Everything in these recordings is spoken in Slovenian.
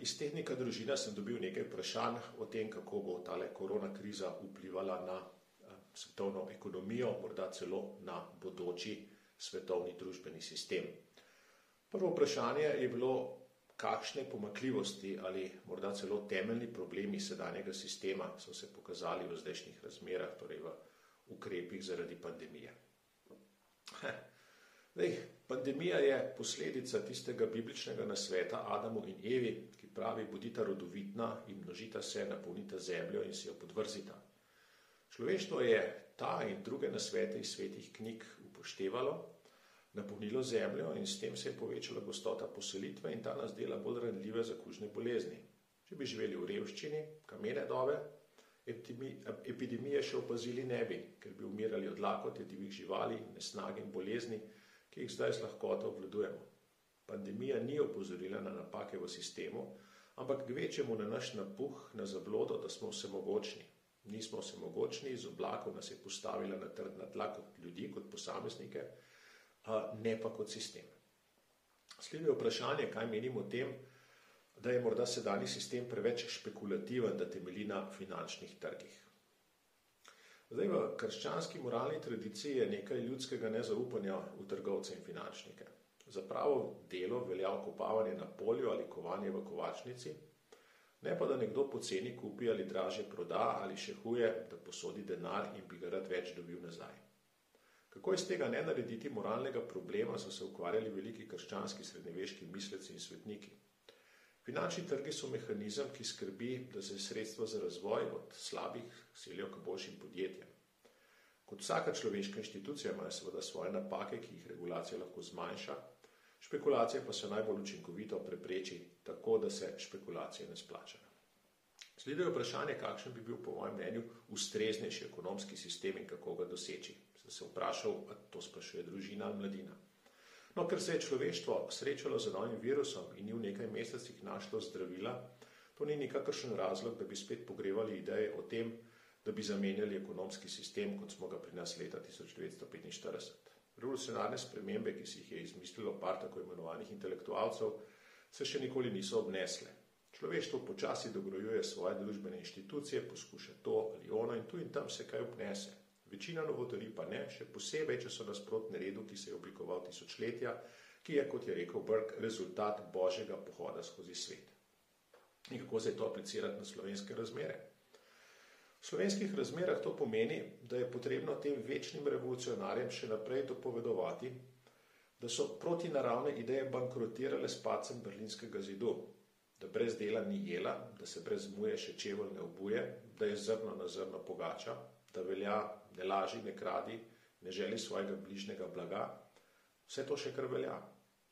iz tehnika družina sem dobil nekaj vprašanj o tem, kako bo ta korona kriza vplivala na uh, svetovno ekonomijo, morda celo na bodoči svetovni družbeni sistem. Prvo vprašanje je bilo, kakšne pomakljivosti ali morda celo temeljni problemi sedanjega sistema so se pokazali v zdajšnjih razmerah, torej v ukrepih zaradi pandemije. Dej, pandemija je posledica tistega bibličnega nasveta Adamu in Evi, pravi: Bodite rodovitna in množite se, napolnite zemljo in si jo podvrzite. Človeštvo je ta in druge nasvete iz svetih knjig upoštevalo, napolnilo zemljo in s tem se je povečala gostota poselitve in ta nas dela bolj ranljive za kužne bolezni. Če bi živeli v revščini, kamene dobe, epidemije še opazili ne bi, ker bi umirali od lakote divjih živali, nesnage in bolezni, ki jih zdaj z lahkoto obvladujemo. Pandemija ni opozorila na napake v sistemu, ampak kvečemu na naš napuh, na zablodo, da smo vsemogočni. Nismo vsemogočni, iz oblakov nas je postavila na trdna tla kot ljudi, kot posameznike, ne pa kot sistem. Sledi vprašanje, kaj menimo o tem, da je morda sedajni sistem preveč špekulativen, da temelji na finančnih trgih. Zdaj, v krščanski moralni tradiciji je nekaj ljudskega nezaupanja v trgovce in finančnike. Za pravo delo velja okopavanje na polju ali kovanje v kovačnici, ne pa da nekdo poceni kupi ali draže proda ali še huje, da posodi denar in bi ga rad več dobil nazaj. Kako iz tega ne narediti moralnega problema, so se ukvarjali veliki krščanski srednjeveški misleci in svetniki. Finančni trgi so mehanizem, ki skrbi, da se sredstva za razvoj od slabih selijo k boljšim podjetjem. Kot vsaka človeška inštitucija imajo seveda svoje napake, ki jih regulacija lahko zmanjša, špekulacije pa se najbolj učinkovito prepreči tako, da se špekulacije ne splačajo. Sledi vprašanje, kakšen bi bil po mojem mnenju ustreznejši ekonomski sistem in kako ga doseči. Sem se vprašal, a to sprašuje družina ali mladina. No, ker se je človeštvo srečalo z novim virusom in ni v nekaj mesecih našlo zdravila, to ni nikakršen razlog, da bi spet pogrevali ideje o tem, da bi zamenjali ekonomski sistem, kot smo ga pri nas leta 1945. Revolucionarne spremembe, ki si jih je izmislilo par tako imenovanih intelektualcev, se še nikoli niso obnesle. Človeštvo počasi dogrojuje svoje družbene inštitucije, poskuša to ali ono in tu in tam se kaj obnese. Večina novotarij pa ne, še posebej, če so nasprotne redu, ki se je oblikoval tisočletja, ki je, kot je rekel Brk, rezultat božjega pohoda skozi svet. In kako se je to aplicirati na slovenske razmere? V slovenskih razmerah to pomeni, da je potrebno tem večnim revolucionarjem še naprej dopovedovati, da so protinaravne ideje bankrotirale s pacem berlinskega zidu, da brez dela ni jela, da se brez muje še čevelj ne obuje, da je zrno na zrno pogača, da velja ne laži, ne kradi, ne želi svojega bližnjega blaga, vse to še kar velja.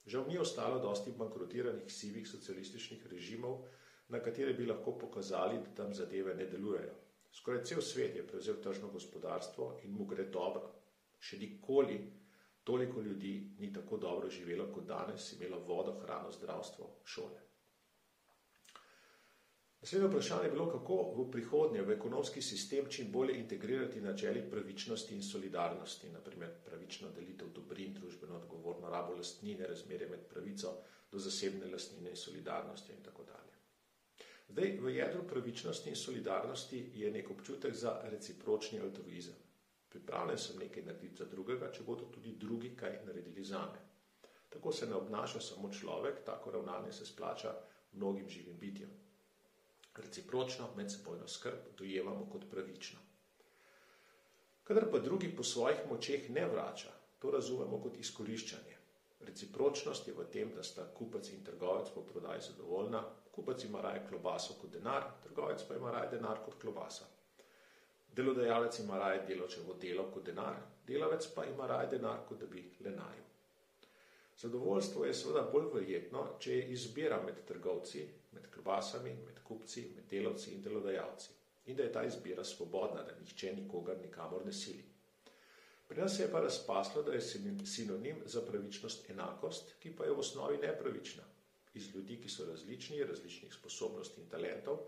Žal ni ostalo dosti bankrotiranih sivih socialističnih režimov, na katere bi lahko pokazali, da tam zadeve ne delujejo. Skoraj cel svet je prevzel tržno gospodarstvo in mu gre dobro. Še nikoli toliko ljudi ni tako dobro živelo kot danes, imelo vodo, hrano, zdravstvo, šole. Naslednje vprašanje je bilo, kako v prihodnje v ekonomski sistem čim bolje integrirati načeli pravičnosti in solidarnosti, naprimer pravično delitev dobrin, družbeno odgovorno rabo lastnine, razmerje med pravico do zasebne lastnine in solidarnosti in tako dalje. Zdaj, v jedru pravičnosti in solidarnosti je nek občutek za recipročni altruizem. Pripravljen sem nekaj narediti za drugega, če bodo tudi drugi kaj naredili za me. Tako se ne obnaša samo človek, tako ravnanje se splača mnogim živim bitjem recipročno medsebojno skrb dojemamo kot pravično. Kadar pa drugi po svojih močeh ne vrača, to razumemo kot izkoriščanje. Recipročnost je v tem, da sta kupec in trgovec po prodaji zadovoljna, kupec ima raje klobaso kot denar, trgovec pa ima raje denar kot klobasa. Delodajalec ima raje deločevo delo kot denar, delavec pa ima raje denar kot da bi le najel. Zadovoljstvo je seveda bolj verjetno, če je izbira med trgovci, med klobasami, med kupci, med delavci in delodajalci. In da je ta izbira svobodna, da nihče nikogar nikamor ne sili. Pri nas se je pa razpaslo, da je sinonim za pravičnost enakost, ki pa je v osnovi nepravična. Iz ljudi, ki so različni, različnih sposobnosti in talentov,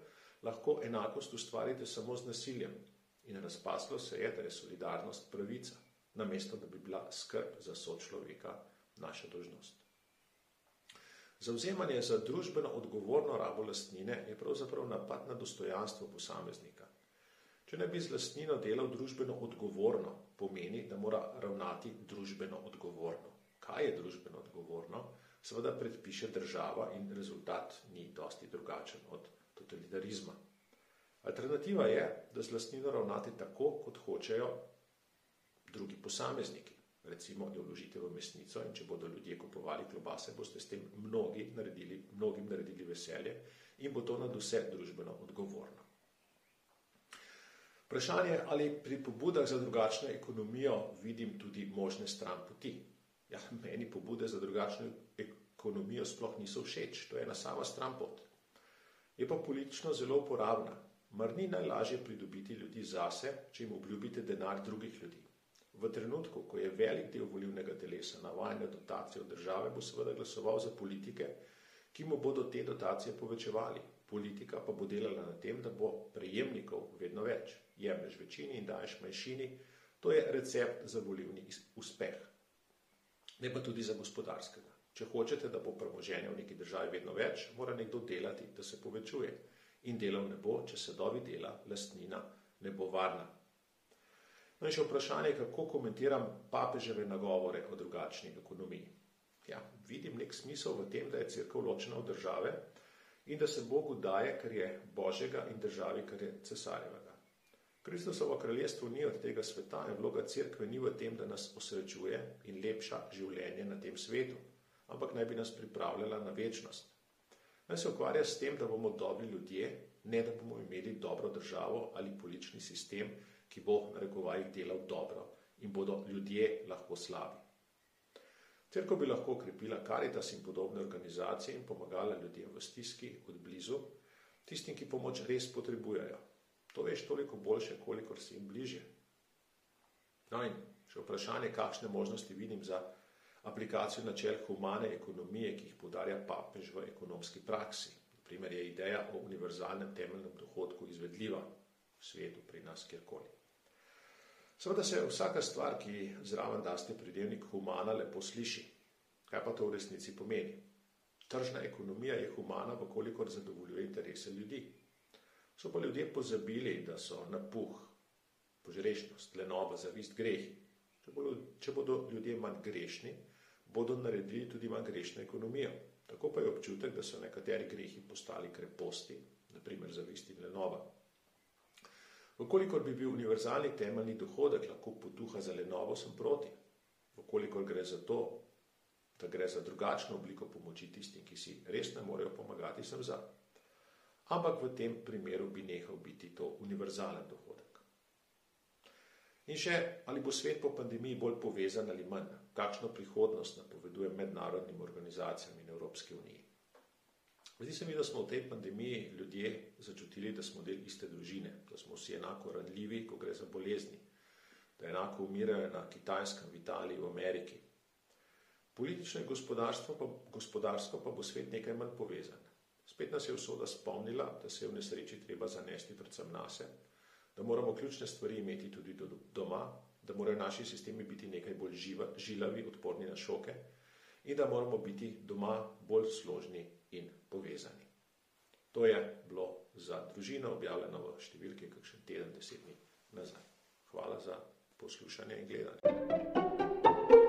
lahko enakost ustvarite samo z nasiljem. In razpaslo se je, da je solidarnost pravica, namesto da bi bila skrb za sočloveka človeka naša dožnost. Zauzemanje za družbeno odgovorno rabo lastnine je pravzaprav napad na dostojanstvo posameznika. Če ne bi z lastnino delal družbeno odgovorno, pomeni, da mora ravnati družbeno odgovorno. Kaj je družbeno odgovorno? Seveda predpiše država in rezultat ni dosti drugačen od totalitarizma. Alternativa je, da z lastnino ravnati tako, kot hočejo drugi posamezniki recimo, da vložite v mesnico in če bodo ljudje kupovali klobase, boste s tem mnogi naredili, mnogim naredili veselje in bo to nad vse družbeno odgovorno. Vprašanje, ali pri pobudah za drugačno ekonomijo vidim tudi možne stran poti. Ja, meni pobude za drugačno ekonomijo sploh niso všeč, to je ena sama stran pot. Je pa politično zelo uporabna. Mar ni najlažje pridobiti ljudi zase, če jim obljubite denar drugih ljudi? V trenutku, ko je velik del volivnega telesa navajen na dotacije od države, bo seveda glasoval za politike, ki mu bodo te dotacije povečevali. Politika pa bo delala na tem, da bo prejemnikov vedno več. Jemliš večini in daješ manjšini. To je recept za volivni uspeh. Ne pa tudi za gospodarskega. Če hočete, da bo premoženja v neki državi vedno več, mora nekdo delati, da se povečuje. In delov ne bo, če se dovi dela, lastnina ne bo varna. No in še vprašanje, kako komentiram papeževe nagovore o drugačni ekonomiji. Ja, vidim nek smisel v tem, da je crkva ločena od države in da se Bogu daje, kar je Božjega in državi, kar je cesarjevega. Kristusovo kraljestvo ni od tega sveta in vloga crkve ni v tem, da nas osrečuje in lepša življenje na tem svetu, ampak naj bi nas pripravljala na večnost. Naj se ukvarja s tem, da bomo dobri ljudje, ne da bomo imeli dobro državo ali politični sistem, ki bo na rekovajih delal dobro in bodo ljudje lahko slabi. Cerko bi lahko okrepila Karitas in podobne organizacije in pomagala ljudem v stiski od blizu, tistim, ki pomoč res potrebujejo. To veš toliko boljše, kolikor si jim bliže. No in še vprašanje, kakšne možnosti vidim za aplikacijo načel humane ekonomije, ki jih podarja papež v ekonomski praksi. Naprimer je ideja o univerzalnem temeljnem dohodku izvedljiva v svetu, pri nas, kjerkoli. Seveda se vsaka stvar, ki zraven daste pridevnik humana, lepo sliši. Kaj pa to v resnici pomeni? Tržna ekonomija je humana, vkolikor zadovoljuje interese ljudi. So pa ljudje pozabili, da so napuh, požrešnost, lenoba, zavist, grehi. Če bodo, če bodo ljudje manj grešni, bodo naredili tudi manj grešno ekonomijo. Tako pa je občutek, da so nekateri grehi postali kreposti, naprimer zavist in lenoba. Vkolikor bi bil univerzalni temeljni dohodek lahko potuha za lenovo, sem proti. Vkolikor gre za to, da gre za drugačno obliko pomoči tistim, ki si res ne morejo pomagati, sem za. Ampak v tem primeru bi nehal biti to univerzalen dohodek. In še, ali bo svet po pandemiji bolj povezan ali manj, kakšno prihodnost napoveduje mednarodnim organizacijam in Evropski uniji. Zdi se mi, da smo v tej pandemiji ljudje začutili, da smo del iste družine, da smo vsi enako ranljivi, ko gre za bolezni, da enako umirajo na Kitajskem, v Italiji, v Ameriki. Politično in gospodarstvo pa, gospodarsko pa bo svet nekaj manj povezan. Spet nas je usoda spomnila, da se je v nesreči treba zanesti predvsem nase, da moramo ključne stvari imeti tudi doma, da morajo naši sistemi biti nekaj bolj živa, žilavi, odporni na šoke in da moramo biti doma bolj složni. To je bilo za družino objavljeno v številki kakšen teden, deset dni nazaj. Hvala za poslušanje in gledanje.